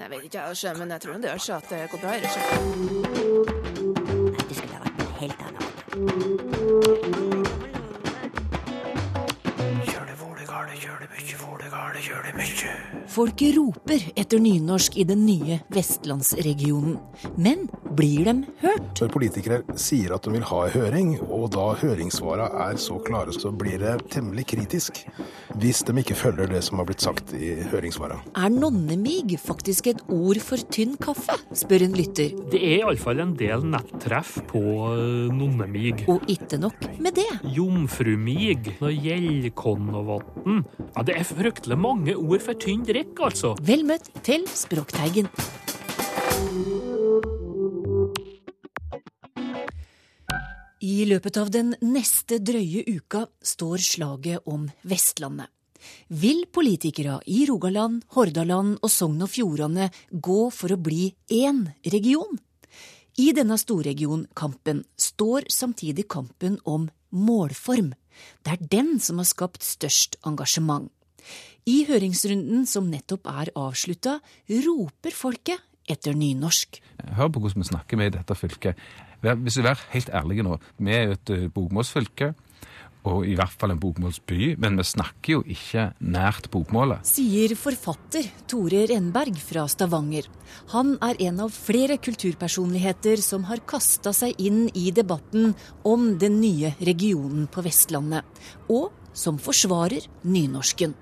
Jeg vet ikke, jeg, men jeg tror det gjør seg at det går bra. Nei, Det skulle ha vært noe helt annet. Folket roper etter nynorsk i den nye vestlandsregionen. Men blir de hørt? Når politikere sier at de vil ha høring, og da høringssvara er så klare, så blir det temmelig kritisk. Hvis de ikke følger det som har blitt sagt i høringssvara. Er nonnemig faktisk et ord for tynn kaffe, spør en lytter. Det er iallfall en del nettreff på eh, nonnemig. Og ikke nok med det. Jomfrumig og gjellkonnovatn. Ja, det er fryktelig mange ord for tynn drikk, altså. Vel møtt til Språkteigen. I løpet av den neste drøye uka står slaget om Vestlandet. Vil politikere i Rogaland, Hordaland og Sogn og Fjordane gå for å bli én region? I denne storregionkampen står samtidig kampen om målform. Det er den som har skapt størst engasjement. I høringsrunden som nettopp er avslutta, roper folket etter nynorsk. Hør på hvordan vi snakker med i dette fylket. Hvis vi er helt ærlige nå, vi er jo et eh, bokmålsfylke, og i hvert fall en bokmålsby, men vi snakker jo ikke nært bokmålet. Sier forfatter Tore Renberg fra Stavanger. Han er en av flere kulturpersonligheter som har kasta seg inn i debatten om den nye regionen på Vestlandet, og som forsvarer nynorsken.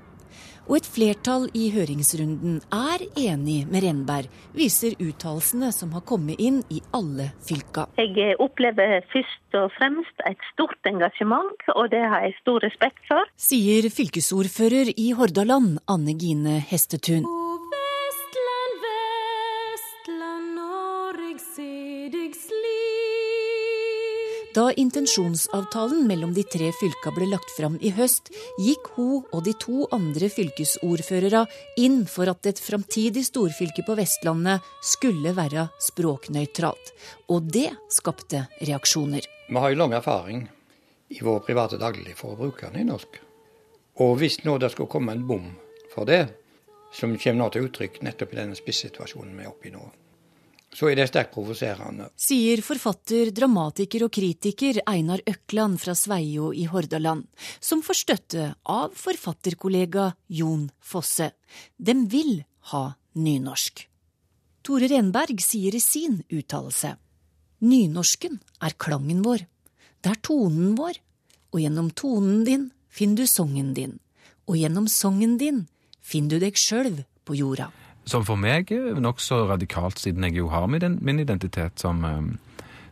Og et flertall i høringsrunden er enig med Renberg, viser uttalelsene som har kommet inn i alle fylka. Jeg opplever først og fremst et stort engasjement, og det har jeg stor respekt for. Sier fylkesordfører i Hordaland, Anne Gine Hestetun. Da intensjonsavtalen mellom de tre fylka ble lagt fram i høst, gikk hun og de to andre fylkesordførere inn for at et framtidig storfylke på Vestlandet skulle være språknøytralt. Og det skapte reaksjoner. Vi har jo lang erfaring i vår private daglig for å bruke. Og hvis nå det skulle komme en bom for det, som kommer nå til uttrykk nettopp i denne spissituasjonen vi er oppe i nå, så er det sterkt provoserende. Sier forfatter, dramatiker og kritiker Einar Økland fra Sveio i Hordaland, som får støtte av forfatterkollega Jon Fosse. Dem vil ha nynorsk. Tore Renberg sier i sin uttalelse Nynorsken er klangen vår. Det er tonen vår. Og gjennom tonen din finner du songen din. Og gjennom songen din finner du deg sjøl på jorda. Som for meg er nokså radikalt, siden jeg jo har min identitet som, eh,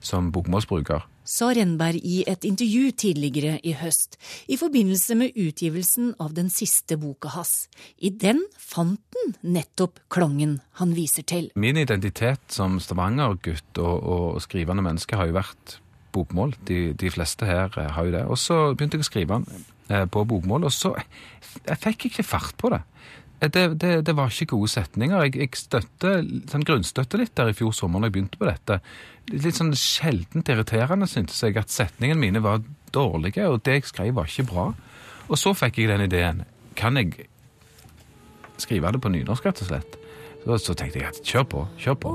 som bokmålsbruker. sa Renberg i et intervju tidligere i høst, i forbindelse med utgivelsen av den siste boka hans. I den fant han nettopp klangen han viser til. Min identitet som Stavanger-gutt og, og skrivende menneske har jo vært bokmål. De, de fleste her eh, har jo det. Og så begynte jeg å skrive eh, på bokmål, og så Jeg fikk ikke fart på det. Eh, Det, det, det var ikke gode setninger. Jeg, jeg støtte, sånn grunnstøtte litt der i fjor sommer når jeg begynte på dette. Litt sånn sjeldent irriterende syntes jeg at setningene mine var dårlige, og det jeg skrev var ikke bra. Og så fikk jeg den ideen. Kan jeg skrive det på nynorsk, rett og slett? Så, så tenkte jeg at kjør på, kjør på.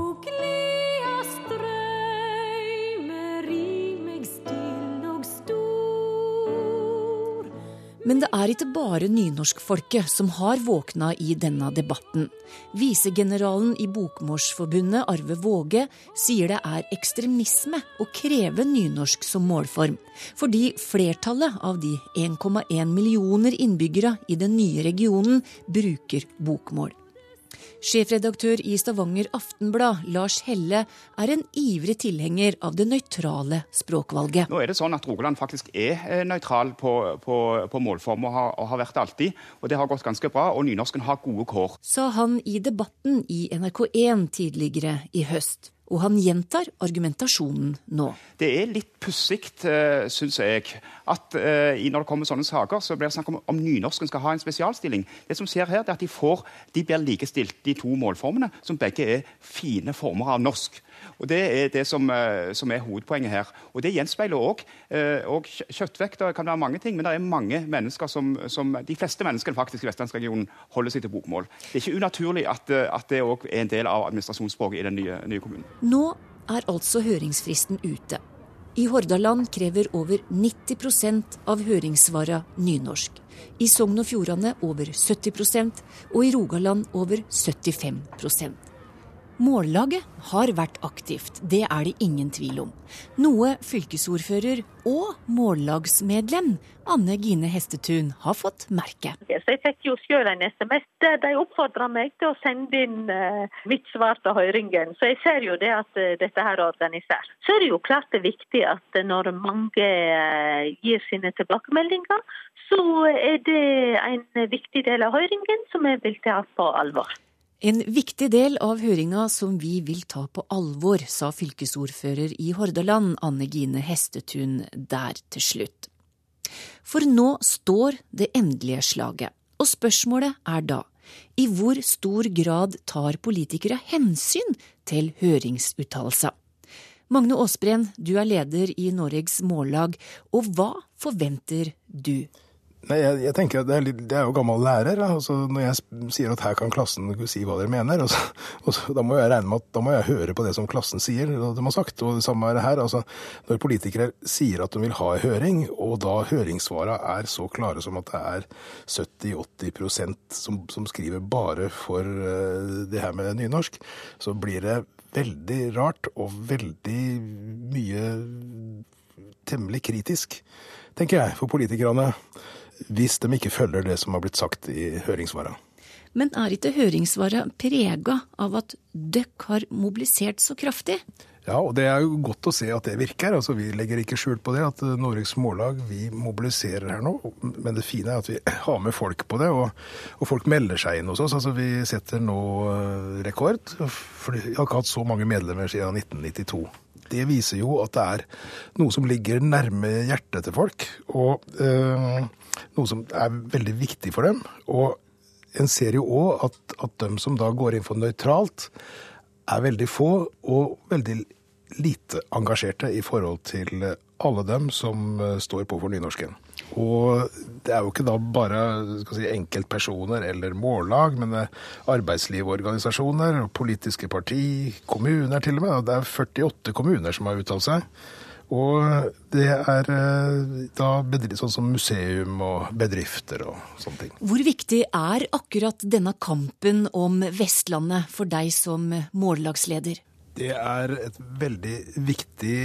Men det er ikke bare nynorskfolket som har våkna i denne debatten. Visegeneralen i Bokmålsforbundet, Arve Våge, sier det er ekstremisme å kreve nynorsk som målform, fordi flertallet av de 1,1 millioner innbyggere i den nye regionen bruker bokmål. Sjefredaktør i Stavanger Aftenblad, Lars Helle, er en ivrig tilhenger av det nøytrale språkvalget. Nå er det sånn at Rogaland faktisk er eh, nøytral på, på, på målform, og har, og har vært det alltid. Og det har gått ganske bra, og nynorsken har gode kår. sa han i debatten i NRK1 tidligere i høst. Og han gjentar argumentasjonen nå. Det er litt pussig, uh, syns jeg, at eh, når det kommer sånne saker, så blir det snakk om om nynorsken skal ha en spesialstilling. Det som skjer her, er at de, får, de blir likestilt, de to målformene, som begge er fine former av norsk. Og Det er det som, eh, som er hovedpoenget her. Og Det gjenspeiler òg kjøttvekter kan være mange ting, men det er mange mennesker som, som De fleste menneskene faktisk i vestlandsregionen holder seg til bokmål. Det er ikke unaturlig at, eh, at det òg er en del av administrasjonsspråket i den nye, nye kommunen. Nå er altså høringsfristen ute. I Hordaland krever over 90% av høringssvara nynorsk. I Sogn og Fjordane over 70% og i Rogaland over 75 Mållaget har vært aktivt, det er det ingen tvil om. Noe fylkesordfører og mållagsmedlem Anne Gine Hestetun har fått merke. Jeg fikk jo selv en SMS der de oppfordra meg til å sende inn eh, mitt svar til høringen. Så jeg ser jo det at eh, dette her er organisert. Så er det jo klart det er viktig at eh, når mange gir sine tilbakemeldinger, så er det en viktig del av høringen som jeg vil ta på alvor. En viktig del av høringa som vi vil ta på alvor, sa fylkesordfører i Hordaland Anne Gine Hestetun der til slutt. For nå står det endelige slaget, og spørsmålet er da i hvor stor grad tar politikere hensyn til høringsuttalelser? Magne Aasbreen, du er leder i Norges Mållag, og hva forventer du? Nei, jeg, jeg tenker at det er, litt, det er jo gammel lærer. Altså, når jeg sier at her kan klassen si hva dere mener, altså, altså, da må jeg regne med at da må jeg høre på det som klassen sier, de har sagt. Og det samme er det her. Altså, når politikere sier at de vil ha høring, og da høringssvara er så klare som at det er 70-80 som, som skriver bare for eh, det her med nynorsk, så blir det veldig rart og veldig mye temmelig kritisk, tenker jeg, for politikerne hvis de ikke følger det som har blitt sagt i høringssvara. Men er ikke høringssvaret prega av at døkk har mobilisert så kraftig? Ja, og det er jo godt å se at det virker. Altså, Vi legger ikke skjul på det at Norges Mållag vi mobiliserer her nå. Men det fine er at vi har med folk på det, og, og folk melder seg inn hos oss. Altså, Vi setter nå eh, rekord. For vi har ikke hatt så mange medlemmer siden 1992. Det viser jo at det er noe som ligger nærme hjertet til folk, og eh, noe som er veldig viktig for dem. Og en ser jo òg at, at de som da går inn for nøytralt, er veldig få og veldig lite engasjerte i forhold til alle dem som eh, står på for nynorsken. Og det er jo ikke da bare si, enkeltpersoner eller mållag, men er arbeidslivsorganisasjoner, politiske parti, kommuner til og med. Det er 48 kommuner som har uttalt seg. Og det er eh, da bedrift, sånn som museum og bedrifter og sånne ting. Hvor viktig er akkurat denne kampen om Vestlandet for deg som mållagsleder? Det er et veldig viktig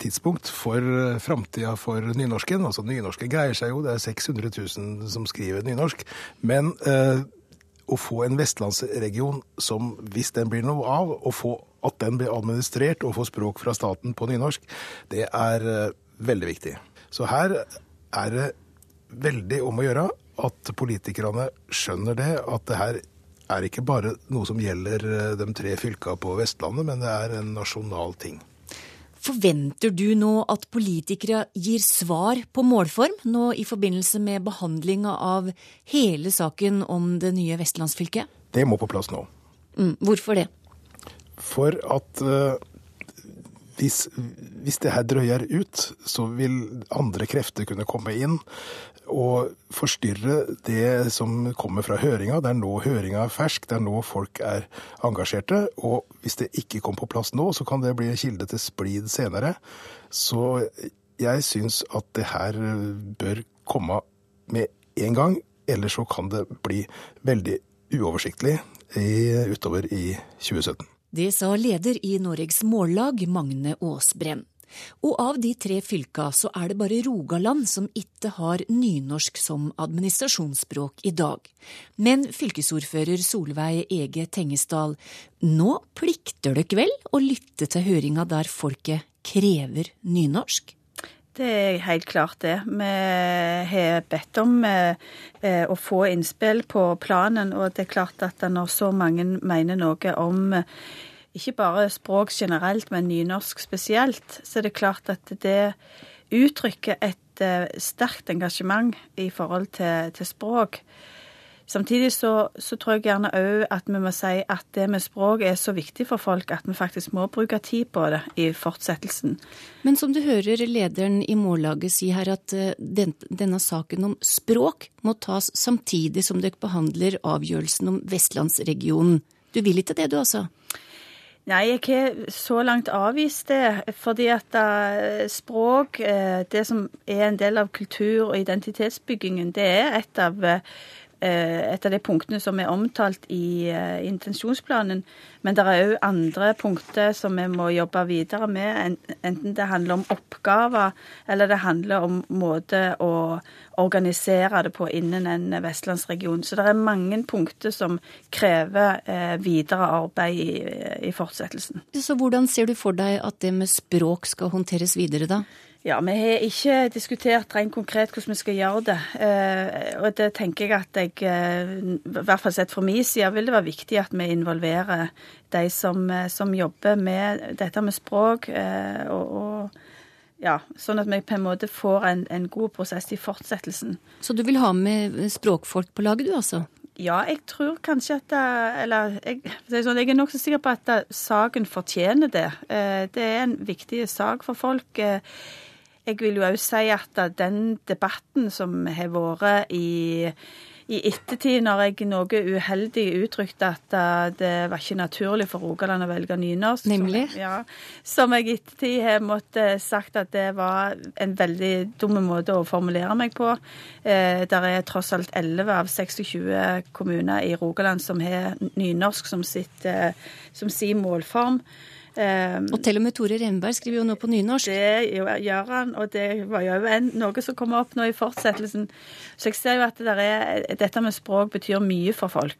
tidspunkt for framtida for nynorsken. Altså Nynorsken greier seg jo, det er 600 000 som skriver nynorsk. Men eh, å få en vestlandsregion som, hvis den blir noe av, å få at den blir administrert og får språk fra staten på nynorsk, det er eh, veldig viktig. Så her er det veldig om å gjøre at politikerne skjønner det, at det her er ikke bare noe som gjelder eh, de tre fylka på Vestlandet, men det er en nasjonal ting. Forventer du nå at politikere gir svar på målform nå i forbindelse med behandlinga av hele saken om det nye vestlandsfylket? Det må på plass nå. Mm, hvorfor det? For at uh, hvis, hvis det her drøyer ut, så vil andre krefter kunne komme inn og forstyrre det som kommer fra høringa. Det er nå høringa er fersk, det er nå folk er engasjerte. Og hvis det ikke kommer på plass nå, så kan det bli en kilde til splid senere. Så jeg syns at det her bør komme med en gang, ellers så kan det bli veldig uoversiktlig utover i 2017. Det sa leder i Norges Mållag, Magne Aasbreen. Og av de tre fylka så er det bare Rogaland som ikke har nynorsk som administrasjonsspråk i dag. Men fylkesordfører Solveig Ege Tengesdal, nå plikter dere vel å lytte til høringa der folket krever nynorsk? Det er helt klart det. Vi har bedt om eh, eh, å få innspill på planen, og det er klart at når så mange mener noe om ikke bare språk generelt, men nynorsk spesielt, så er det klart at det uttrykker et eh, sterkt engasjement i forhold til, til språk. Samtidig så, så tror jeg gjerne òg at vi må si at det med språk er så viktig for folk at vi faktisk må bruke tid på det i fortsettelsen. Men som du hører lederen i Mållaget si her, at eh, den, denne saken om språk må tas samtidig som dere behandler avgjørelsen om vestlandsregionen. Du vil ikke det, du altså? Nei, jeg har så langt avvist det, fordi at eh, språk, eh, det som er en del av kultur- og identitetsbyggingen, det er et av, eh, et av de punktene som er omtalt i eh, intensjonsplanen. Men det er òg andre punkter som vi må jobbe videre med, enten det handler om oppgaver, eller det handler om måte å organisere det på innen en vestlandsregion. Så det er mange punkter som krever eh, videre arbeid i, i fortsettelsen. Så hvordan ser du for deg at det med språk skal håndteres videre, da? Ja, vi har ikke diskutert rent konkret hvordan vi skal gjøre det. Eh, og det tenker jeg at jeg, eh, i hvert fall sett fra min side, vil det være viktig at vi involverer de som, eh, som jobber med dette med språk. Og, og ja, sånn at vi på en måte får en, en god prosess i fortsettelsen. Så du vil ha med språkfolk på laget, du altså? Ja, jeg tror kanskje at det, Eller jeg, sånn, jeg er nokså sikker på at saken fortjener det. Det er en viktig sak for folk. Jeg vil jo òg si at den debatten som har vært i, i ettertid, når jeg noe uheldig uttrykte at eh, det var ikke naturlig for Rogaland å velge nynorsk Nemlig? Som, ja, som jeg i ettertid har måttet sagt at det var en veldig dum måte å formulere meg på. Eh, der er tross alt 11 av 26 kommuner i Rogaland som har nynorsk som, sitt, eh, som sin målform. Eh, Og til og med Tore Renberg skriver jo nå på nynorsk. det gjør han, og det var jo en, noe som kommer opp nå i fortsettelsen. Så jeg ser jo at det er, dette med språk betyr mye for folk.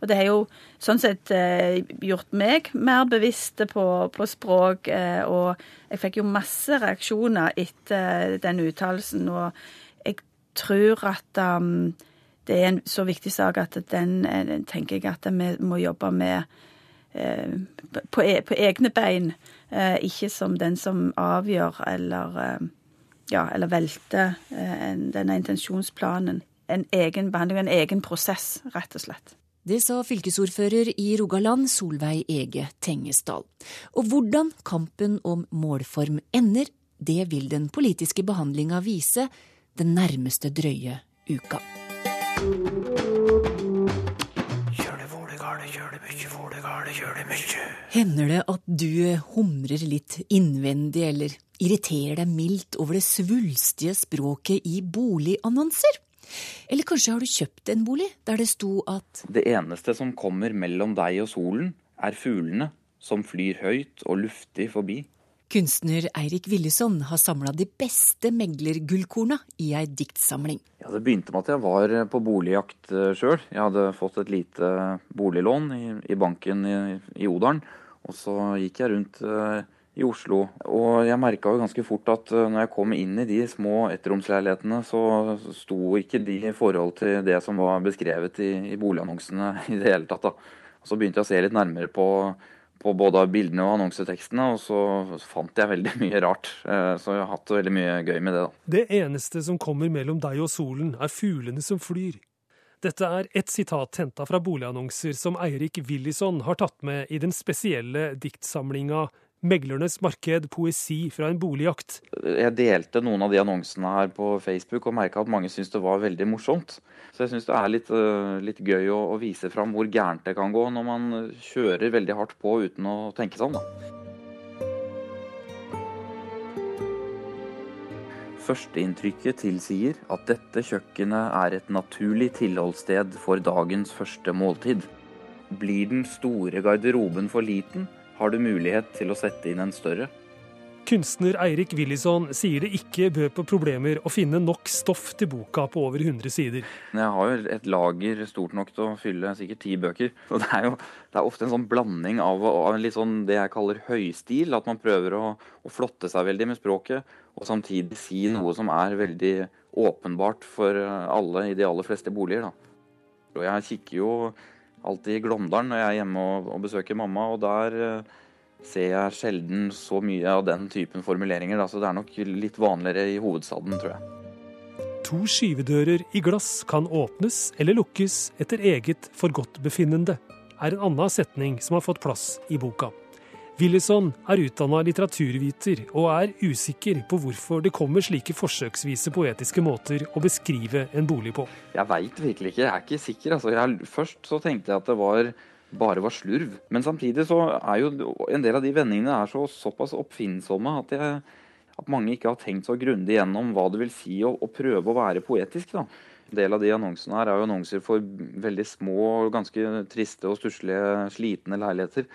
Og det har jo sånn sett eh, gjort meg mer bevisste på, på språk, eh, og jeg fikk jo masse reaksjoner etter den uttalelsen, og jeg tror at um, det er en så viktig sak at den eh, tenker jeg at vi må jobbe med eh, på, e på egne bein, eh, ikke som den som avgjør eller, eh, ja, eller velter eh, denne intensjonsplanen. En egen behandling, en egen prosess, rett og slett. Det sa fylkesordfører i Rogaland Solveig Ege Tengesdal. Og hvordan kampen om målform ender, det vil den politiske behandlinga vise den nærmeste drøye uka. Hender det at du humrer litt innvendig eller irriterer deg mildt over det svulstige språket i boligannonser? Eller kanskje har du kjøpt en bolig der det sto at Det eneste som kommer mellom deg og solen, er fuglene som flyr høyt og luftig forbi. Kunstner Eirik Willesson har samla de beste meglergullkorna i ei diktsamling. Ja, det begynte med at jeg var på boligjakt sjøl. Jeg hadde fått et lite boliglån i, i banken i, i Odalen. Og så gikk jeg rundt uh, i Oslo. Og jeg merka jo ganske fort at eh, når jeg kom inn i de små ettromsleilighetene, så sto ikke de i forhold til det som var beskrevet i, i boligannonsene i det hele tatt. da. Og så begynte jeg å se litt nærmere på, på både bildene og annonsetekstene, og så fant jeg veldig mye rart. Eh, Så jeg har hatt veldig mye gøy med det, da. Det eneste som kommer mellom deg og solen, er fuglene som flyr. Dette er ett sitat henta fra boligannonser som Eirik Willison har tatt med i den spesielle diktsamlinga Meglernes marked poesi fra en boligjakt. Jeg delte noen av de annonsene her på Facebook og merka at mange syntes det var veldig morsomt. Så jeg syns det er litt, øh, litt gøy å, å vise fram hvor gærent det kan gå når man kjører veldig hardt på uten å tenke seg om, da. Førsteinntrykket tilsier at dette kjøkkenet er et naturlig tilholdssted for dagens første måltid. Blir den store garderoben for liten, har du mulighet til å sette inn en større. Kunstner Eirik Willison sier det ikke bød på problemer å finne nok stoff til boka på over 100 sider. Jeg har jo et lager stort nok til å fylle sikkert ti bøker. Og det er jo det er ofte en sånn blanding av, av en litt sånn det jeg kaller høystil. At man prøver å, å flotte seg veldig med språket, og samtidig si noe som er veldig åpenbart for alle i de aller fleste boliger. Da. Og jeg kikker jo alltid i Glåmdalen når jeg er hjemme og, og besøker mamma, og der eh, ser jeg sjelden så mye av den typen formuleringer. Da. Så det er nok litt vanligere i hovedstaden, tror jeg. to skyvedører i glass kan åpnes eller lukkes etter eget forgodtbefinnende, er en annen setning som har fått plass i boka. Willison er utdanna litteraturviter og er usikker på hvorfor det kommer slike forsøksvise poetiske måter å beskrive en bolig på. Jeg veit virkelig ikke. Jeg er ikke sikker. Altså, jeg, først så tenkte jeg at det var bare var slurv. Men samtidig så er jo en del av de vendingene er så såpass oppfinnsomme at, jeg, at mange ikke har tenkt så grundig gjennom hva det vil si å, å prøve å være poetisk. da. En del av de annonsene her er jo annonser for veldig små, ganske triste og stusslige, slitne leiligheter.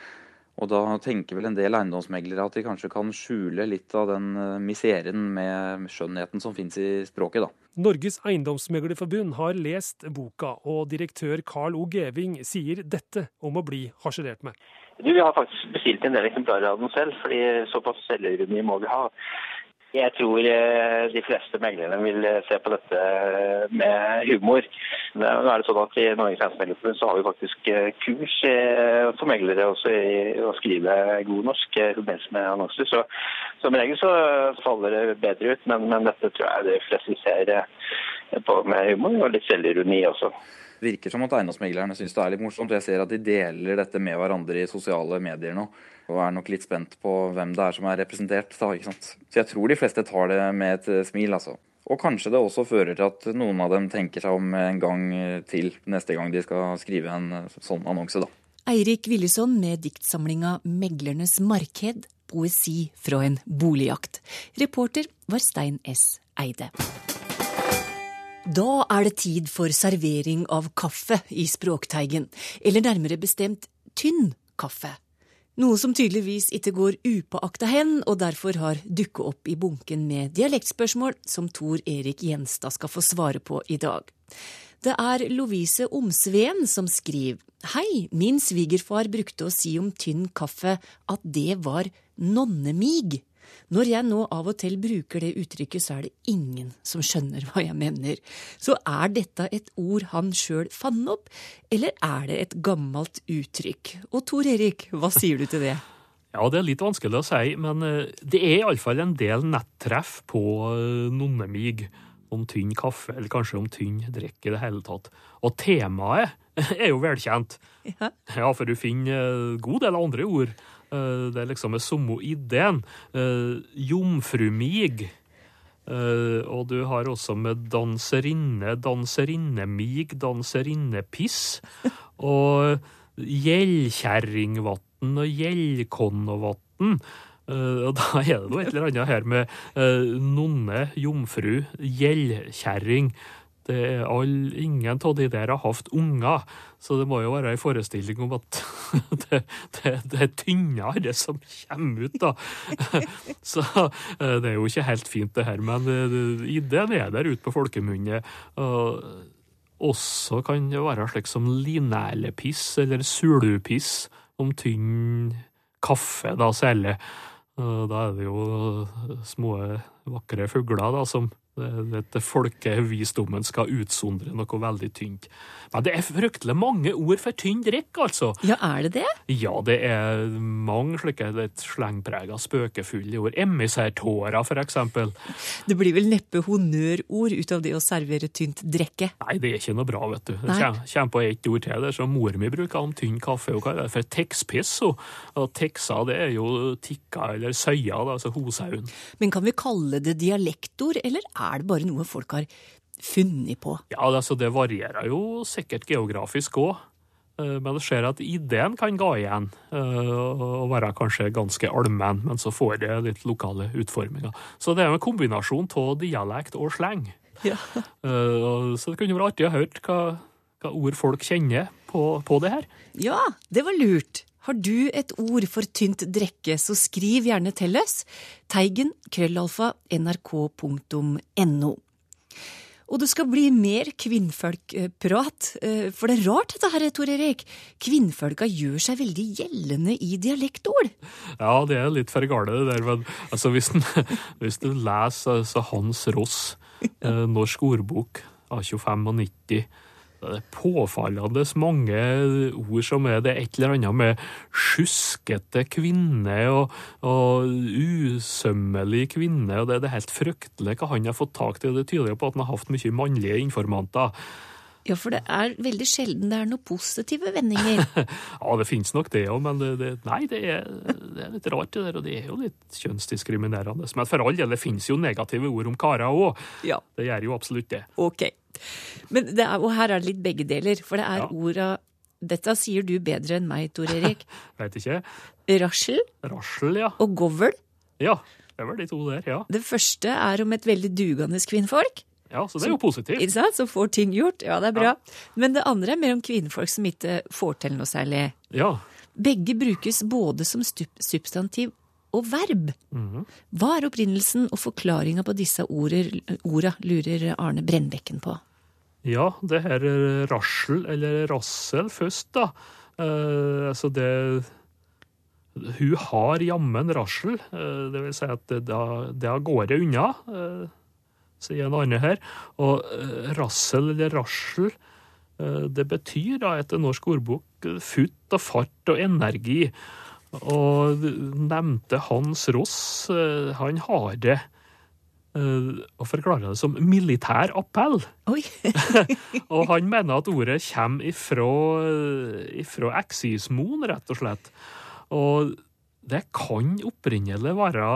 Og da tenker vel en del eiendomsmeglere at de kanskje kan skjule litt av den eh, miseren med skjønnheten som fins i språket, da. Norges Eiendomsmeglerforbund har lest boka, og direktør Carl O. Geving sier dette om å bli harselert med. Du, Vi har faktisk bestilt en del eksemplarer av den selv, fordi såpass selvironi må vi ha. Jeg tror eh, de fleste meglerne vil eh, se på dette med humor. Nå er det sånn at I Norges Eiendomsmeglerforbund har vi faktisk eh, kurs for meglere også i å skrive god norsk i forbindelse med annonser. Så som regel så faller det bedre ut, men, men dette tror jeg de fleste ser på med humor og litt selvironi også. Virker som at eiendomsmeglerne syns det er litt morsomt. Jeg ser at de deler dette med hverandre i sosiale medier nå. Og er nok litt spent på hvem det er som er representert. Da, ikke sant? Så jeg tror de fleste tar det med et eh, smil, altså. Og kanskje det også fører til at noen av dem tenker seg om en gang til neste gang de skal skrive en eh, sånn annonse, da. Eirik Willison med diktsamlinga 'Meglernes marked', poesi fra en boligjakt. Reporter var Stein S. Eide. Da er det tid for servering av kaffe i Språkteigen, eller nærmere bestemt tynn kaffe. Noe som tydeligvis ikke går upåakta hen, og derfor har dukket opp i bunken med dialektspørsmål som Tor Erik Gjenstad skal få svare på i dag. Det er Lovise Omsveen som skriver Hei, min svigerfar brukte å si om tynn kaffe at det var nonnemig. Når jeg nå av og til bruker det uttrykket, så er det ingen som skjønner hva jeg mener. Så er dette et ord han sjøl fant opp, eller er det et gammelt uttrykk? Og Tor Erik, hva sier du til det? Ja, det er litt vanskelig å si, men eh, det er iallfall en del nettreff på eh, nonnemig om tynn kaffe, eller kanskje om tynn drikk i det hele tatt. Og temaet er jo velkjent. Ja. Ja, for du finner god del andre ord. Eh, Det er liksom den samme ideen. Eh, Jomfrumig. Eh, Og du har også med danserinne, danserinnemig, danserinnepiss. Og gjeldkjerringvatn og gjeldkonnovatn. Uh, og da er det noe et eller annet her med nonne, jomfru, gjeldkjerring. Det er all, ingen av de der har hatt unger, så det må jo være en forestilling om at det, det, det er tynnere som kommer ut, da. så eh, det er jo ikke helt fint, det her, men eh, ideen er der ute på folkemunne. Også kan det være slik som linerlepiss eller sulupiss om tynn kaffe, da særlig. Da er det jo små, vakre fugler da, som dette folkevisdommen skal utsondre noe veldig tynt. Men det er fryktelig mange ord for tynn drikk, altså. Ja, er det det? Ja, det er mange slike litt slengprega, spøkefulle ord. Emissærtårer, for eksempel. Det blir vel neppe honnørord ut av det å servere tynt drikke? Nei, det er ikke noe bra, vet du. Det kommer på ett ord til. Det som mor mi bruker om tynn kaffe. Hun hva er det for texpiss. Og, texa, det er jo tikka eller søya, altså hosauen. Men kan vi kalle det dialektord, eller er det bare noe folk har funnet på? Ja, altså det varierer jo sikkert geografisk òg. Men det ser at ideen kan gå igjen eh, og være kanskje ganske allmenn, men så får det litt lokale utforminger. Så det er en kombinasjon av dialekt og sleng. Ja. Eh, Så det kunne vært artig å høre hva, hva ord folk kjenner på, på det her. Ja, det var lurt. Har du et ord for tynt drikke, så skriv gjerne til oss. Teigen, krøllalfa, nrk.no. Og det skal bli mer kvinnfolkprat, eh, for det er rart dette her, Tor Erik. Kvinnfolka gjør seg veldig gjeldende i dialektord. Ja, det er litt for gale det der, men altså, hvis, den, hvis du leser altså, Hans Ross, eh, Norsk ordbok av 25 og 90, det er påfallende mange ord som er det et eller annet med sjuskete kvinne og, og usømmelig kvinne, og det, det er helt fryktelig hva han har fått tak til. Det tyder jo på at han har hatt mye mannlige informanter. Ja, for det er veldig sjelden det er noen positive vendinger. Ja, det finnes nok det òg, men det, det, nei, det er, det er litt rart, det der, og det er jo litt kjønnsdiskriminerende. Men for all del, det finnes jo negative ord om karer òg. Ja. Det gjør jo absolutt det. Ok. Men det er, og her er det litt begge deler, for det er Ja. orda Dette sier du bedre enn meg, Tor Erik. Veit ikke. Rasjel. Rasjel, ja. og govl. Ja, det vel de to der, ja. Det første er om et veldig dugende kvinnfolk. Ja, Så det er jo positivt. Ikke sant? Som får ting gjort. Ja, det er bra. Men det andre er mer om kvinnfolk som ikke får til noe særlig. Ja. Begge brukes både som substantiv og verb. Mhm. Hva er opprinnelsen og forklaringa på disse orda, lurer Arne Brennbekken på. Ja, det her er rassel, eller rassel først, da. Eh, altså det Hun har jammen rassel. Eh, det vil si at det, det har gått unna, eh, sier en annen her. Og eh, rassel eller rassel, eh, det betyr da etter norsk ordbok eh, futt og fart og energi. Og nevnte Hans Ross, eh, han har det eh, og forklarer det som militær appell. Og han mener at ordet kommer ifra, ifra eksismoen, rett og slett. Og det kan opprinnelig være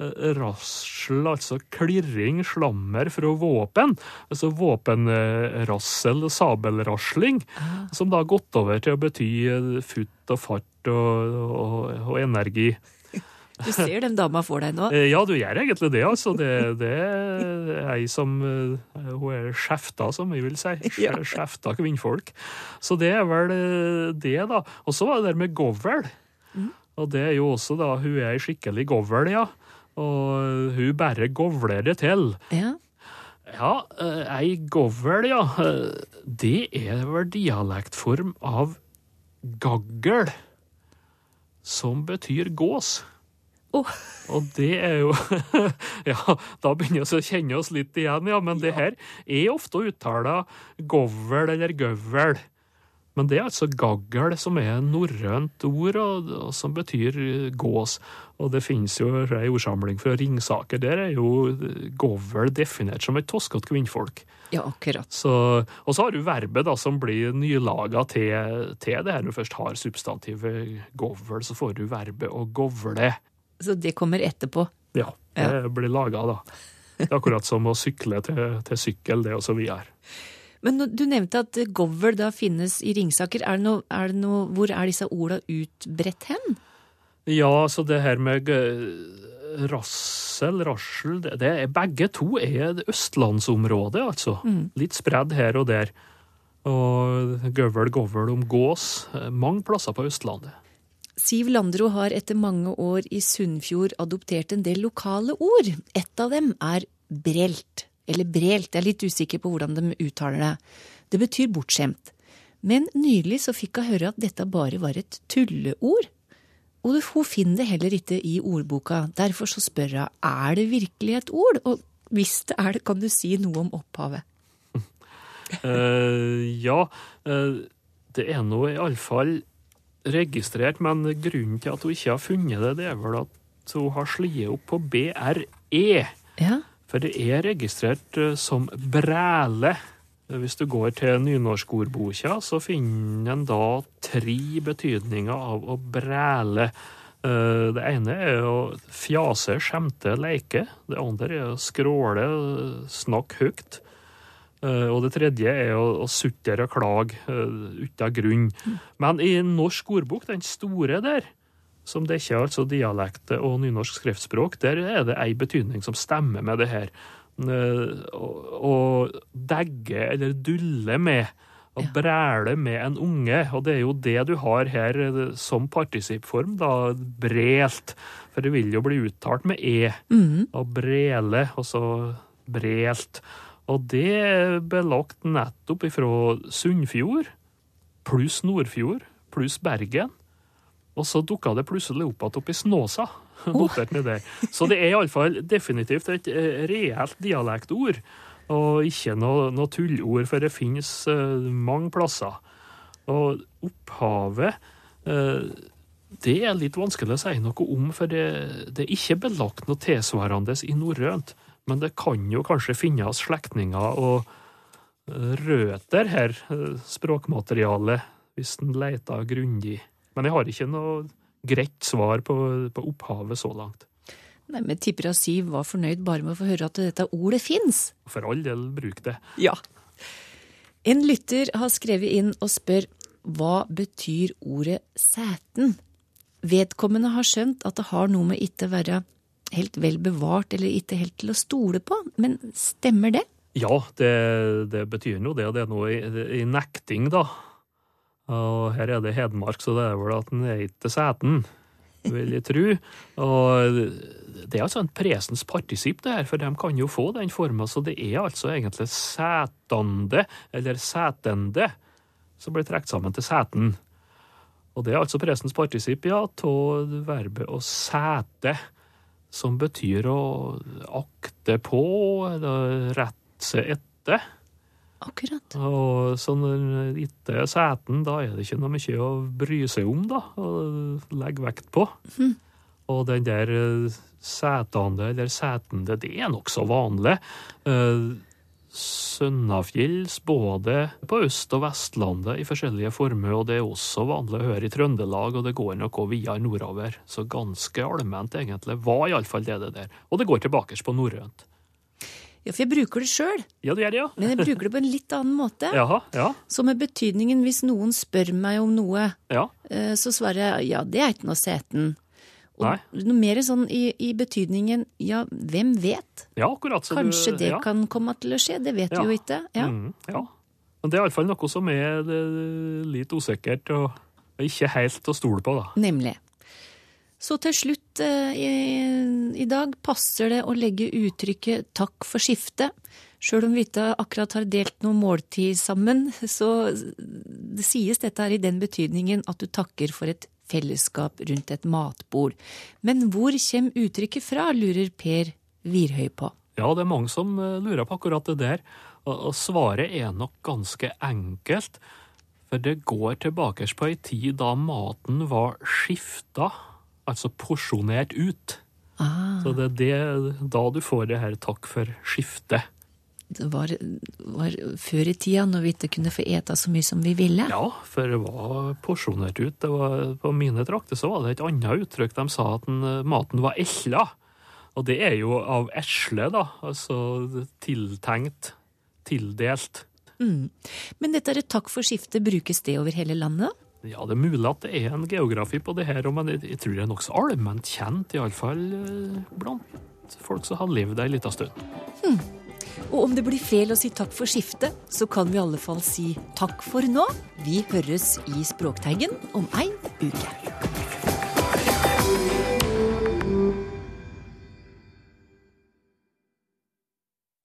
eh, rassel, altså klirring, slammer fra våpen. Altså våpenrassel, sabelrasling, som da har gått over til å bety eh, futt og fart og, og, og energi. Du ser den dama for deg nå. Eh, Ja, du gjør egentlig det, altså. Det, det er ei som Hun er skjefta, som vi vil si. Skjefta kvinnfolk. Så det er vel det, da. Og så var det der med govl. Og det er jo også da Hun er ei skikkelig govl, ja. Og hun bare govler det til. Ja. Ja, eh, ei govl, ja. eh, Det er vel dialektform av gaggel, som betyr gås. Oh. Og det er jo Ja, da begynner vi å kjenne oss litt igjen, ja. Men det her er ofte uttala govl eller gøvel. Men det er altså gaggel, som er norrønt ord, og, og som betyr eh, gås. Og det finnes jo ei ordsamling fra Ringsaker. Der er jo eh, govl definert som et toskete kvinnfolk. Ja, akkurat. Så, og så har du verbet da, som blir nylaga til, til det her. Når du først har substantivet govl, så får du verbet å govle. Så det kommer etterpå. Ja, det blir laga da. Det er akkurat som å sykle til, til sykkel, det og så videre. Men du nevnte at govl da finnes i Ringsaker. Er det noe, er noe, hvor er disse orda utbredt hen? Ja, så det her med eh, rassel, rassel, det, det er, begge to er østlandsområdet, altså. Mm. Litt spredd her og der. Og gøvel, govl om gås. eh, Mange plasser på Østlandet. Siv Landro har etter mange år i Sunnfjord adoptert en del lokale ord. Et av dem er brelt, eller brelt, jeg er litt usikker på hvordan de uttaler det. Det betyr bortskjemt. Men nylig så fikk hun høre at dette bare var et tulleord. Og hun finner det heller ikke i ordboka. Derfor så spør hun er det virkelig et ord, og hvis det er det, kan du si noe om opphavet. uh, ja, uh, det er nå iallfall registrert, men grunnen til at hun ikke har funnet det, det er vel at hun har sliet opp på BRE. Ja. For det er registrert eh, som bræle. Hvis du går til nynorskordboka, så finner en da tre betydninger av å bræle. Eh, Det ene er å fjase, skjemte, leke. Det andre er å skråle, snakke høyt. Eh, Og det tredje er å, å sutre og klage uten grunn. Men i norsk ordbok, den store der, som dekker altså dialektet og nynorsk skriftspråk, der er det ei betydning som stemmer med det her. Eh, Å å degge eller dulle med, å bræle med en unge, og det er jo det du har her eh, som partisippform, da, brelt. For det vil jo bli uttalt med e. Mhm. Å brele, og så brelt. Og det er belagt nettopp ifra Sunnfjord, pluss Nordfjord, pluss Bergen. Og så dukka det plutselig opp igjen oppi i Snåsa. notert ned der. Så det er iallfall definitivt et eh, reelt dialektord. og ikke noe, noe tullord, for det finnes uh, mange plasser. Og opphavet uh, det er litt vanskelig å si noe om, for det, det er ikke belagt noe tilsvarende i norrønt. Men det kan jo kanskje finnes slektninger og røtter her, språkmaterialet, hvis en leter grundig. Men jeg har ikke noe greit svar på, på opphavet så langt. Nei, men tipper at Siv var fornøyd bare med å få høre at dette ordet fins. For all del, bruk det. Ja. En lytter har skrevet inn og spør hva betyr ordet sæten? Vedkommende har skjønt at det har noe med ikke være helt vel bevart eller ikke helt til å stole på, men stemmer det? Ja, det, det betyr noe det, det er noe i, i nekting, da. Og her er det Hedmark, så det er vel at den er ikke sæten, vil jeg tro. Og det er altså en presens partisipp, det her, for de kan jo få den forma, så det er altså egentlig sætande, eller sætende, som blir trukket sammen til sæten. Og det er altså presens partisipp, ja, av verbet å sæte, som betyr å akte på, eller rette seg etter. Akkurat. Og så når ikke er seten, da er det ikke noe mye å bry seg om, da, og legge vekt på. Mm. Og den der setene, eller setende, det er nokså vanlig. Eh, Sønnafjells både på Øst- og Vestlandet i forskjellige former, og det er også vanlig å høre i Trøndelag, og det går nok også videre nordover. Så ganske allment, egentlig, var iallfall det det der. Og det går tilbake på norrønt. Ja, for jeg bruker det sjøl, Ja, det gjør det, ja. men jeg bruker det på en litt annen måte. Jaha, ja. Så med betydningen hvis noen spør meg om noe, Ja. eh, så svarer jeg ja, det er ikke noe seten. Og Nei. noe mer sånn i, i betydningen ja, hvem vet? Ja, akkurat. så du- Kanskje det ja. kan komme til å skje, det vet vi jo ikke. Ja. Mm, ja. Men det er iallfall noe som er eh, litt usikkert og ikke helt å stole på, da. Nemlig. Så til slutt eh, i, i dag passer det å legge uttrykket 'takk for skiftet'. Sjøl om vi ikke akkurat har delt noe måltid sammen, så det sies dette her i den betydningen at du takker for et fellesskap rundt et matbord. Men hvor kommer uttrykket fra, lurer Per Virhøy på. Ja, det er mange som eh, lurer på akkurat det der. Og, svaret er nok ganske enkelt. For det går tilbake på ei tid da maten var skifta, altså porsjonert ut. Ah, Så det er det, da du får det her takk for skiftet. det var, var før i tida, når vi ikke kunne få ete så mye som vi ville. Ja, for det var porsjonert ut. Det var, på mine trakter så var det et annet uttrykk. De sa at den, eh, maten var esla. Og det er jo av esle, da. Altså tiltenkt, tildelt. Mm. Men dette er et takk for skiftet, brukes det over hele landet? Ja, det er mulig at det er en geografi på det her, men jeg, jeg tror det er nokså allment kjent, iallfall eh, blant folk som har levd ei lita stund. Og om det blir feil å si takk for skiftet, så kan vi i alle fall si takk for nå. Vi høres i Språkteigen om ei uke.